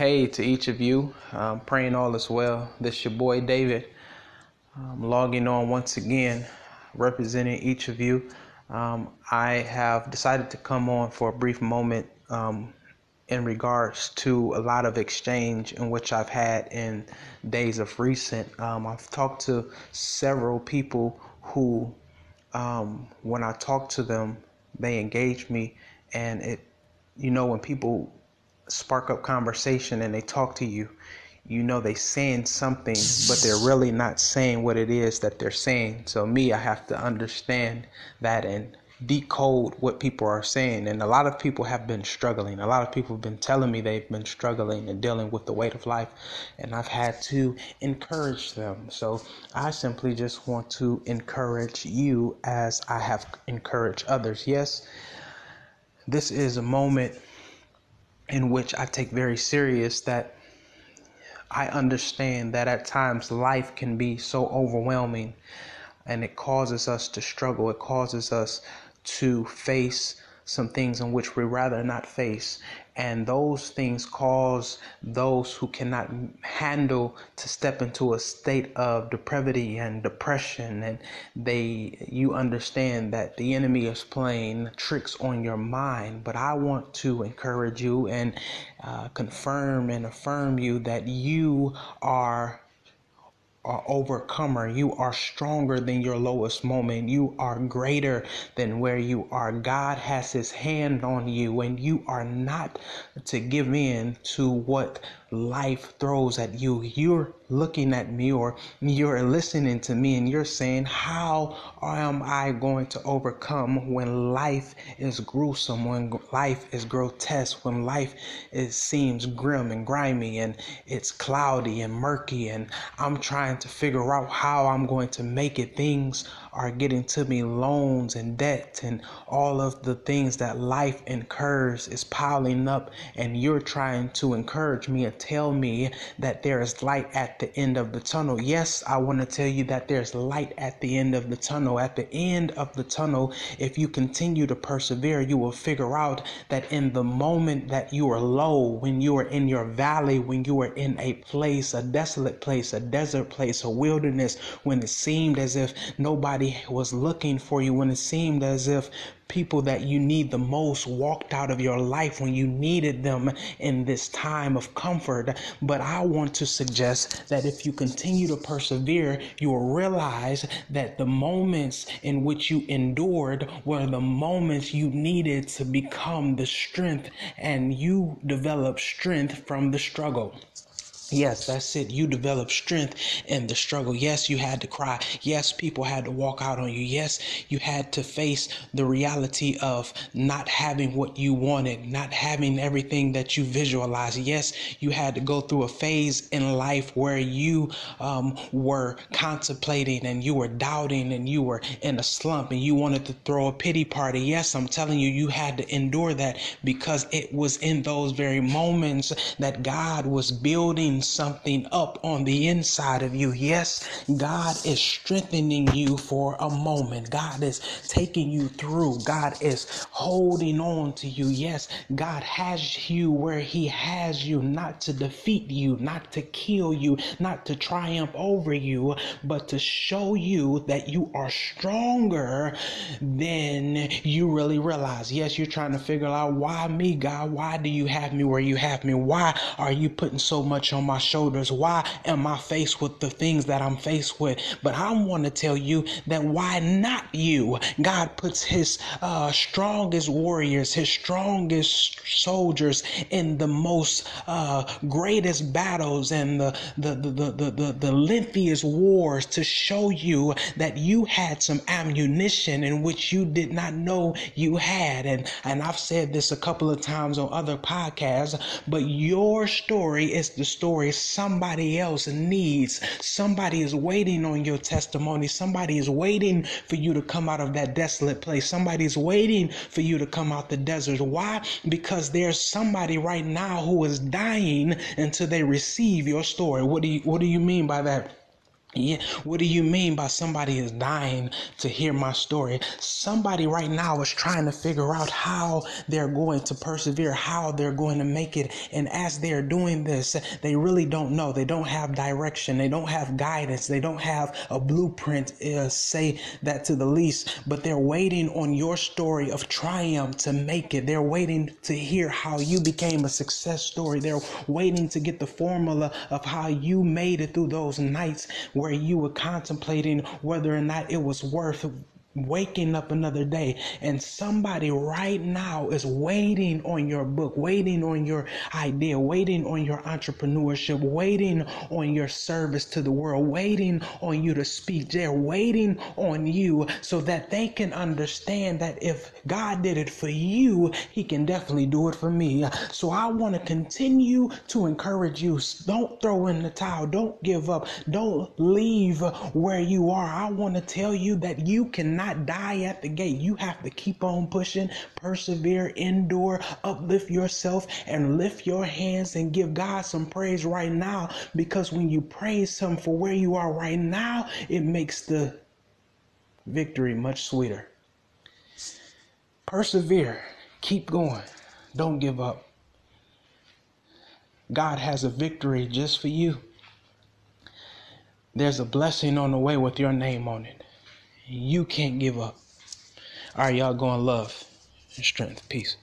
Hey to each of you. Um, praying all is well. This is your boy David. Um, logging on once again, representing each of you. Um, I have decided to come on for a brief moment um, in regards to a lot of exchange in which I've had in days of recent. Um, I've talked to several people who, um, when I talk to them, they engage me, and it, you know, when people spark up conversation and they talk to you, you know they saying something, but they're really not saying what it is that they're saying. So me, I have to understand that and decode what people are saying. And a lot of people have been struggling. A lot of people have been telling me they've been struggling and dealing with the weight of life. And I've had to encourage them. So I simply just want to encourage you as I have encouraged others. Yes, this is a moment in which I take very serious that I understand that at times life can be so overwhelming and it causes us to struggle. It causes us to face some things in which we rather not face. And those things cause those who cannot handle to step into a state of depravity and depression. And they you understand that the enemy is playing tricks on your mind but i want to encourage you and uh, confirm and affirm you that you are are overcomer. You are stronger than your lowest moment. You are greater than where you are. God has his hand on you and you are not to give in to what life throws at you. You're looking at me or you're listening to me and you're saying, How am I going to overcome when life is gruesome, when life is grotesque, when life it seems grim and grimy and it's cloudy and murky and I'm trying to figure out how I'm going to make it. Things are getting to me, loans and debt and all of the things that life incurs is piling up and you're trying to encourage me and tell me that there is light at the end of the tunnel. Yes, I want to tell you that there's light at the end of the tunnel. At the end of the tunnel, if you continue to persevere, you will figure out that in the moment that you are low, when you are in your valley, when you are in a place, a desolate place, a desert place, a wilderness, when it seemed as if nobody was looking for you, when it seemed as if people that you need the most walked out of your life when you needed them in this time of comfort. But I want to suggest that if you continue to persevere, you will realize that the moments in which you endured were the moments you needed to become the strength, and you develop strength from the struggle. Yes, that's it. You develop strength in the struggle. Yes, you had to cry. Yes, people had to walk out on you. Yes, you had to face the reality of not having what you wanted, not having everything that you visualized. Yes, you had to go through a phase in life where you um, were contemplating and you were doubting and you were in a slump and you wanted to throw a pity party. Yes, I'm telling you, you had to endure that because it was in those very moments that God was building something up on the inside of you. Yes, God is strengthening you for a moment. God is taking you through. God is holding on to you. Yes, God has you where He has you, not to defeat you, not to kill you, not to triumph over you, but to show you that you are stronger than you really realize. Yes, you're trying to figure out why me, God? Why do you have me where you have me? Why are you putting so much on my shoulders? Why am I faced with the things that I'm faced with? But I want to tell you that why not you? God puts his uh, strongest warriors, his strongest soldiers in the most uh, greatest battles and the, the, the, the, the, the lengthiest wars to show you that you had some ammunition in which you did not know you had. And, and I've said this a couple of times on other podcasts, but your story is the story story somebody else needs. Somebody is waiting on your testimony. Somebody is waiting for you to come out of that desolate place. Somebody is waiting for you to come out the desert. Why? Because there's somebody right now who is dying until they receive your story. What do you what do you mean by that? Yeah, what do you mean by somebody is dying to hear my story? Somebody right now is trying to figure out how they're going to persevere, how they're going to make it. And as they're doing this, they really don't know. They don't have direction. They don't have guidance. They don't have a blueprint, uh, say that to the least. But they're waiting on your story of triumph to make it. They're waiting to hear how you became a success story. They're waiting to get the formula of how you made it through those nights where you were contemplating whether or not it was worth waking up another day. And somebody right now is waiting on your book waiting on your idea waiting on your entrepreneurship waiting on your service to the world waiting on you to speak. They're waiting on you so that they can understand that if God did it for you he can definitely do it for me. So I want to continue to encourage you. Don't throw in the towel. Don't give up. Don't leave where you are. I want to tell you that you can not die at the gate. You have to keep on pushing, persevere, endure, uplift yourself, and lift your hands and give God some praise right now. Because when you praise Him for where you are right now, it makes the victory much sweeter. Persevere, keep going, don't give up. God has a victory just for you. There's a blessing on the way with your name on it. You can't give up. All right, y'all going love and strength. Peace.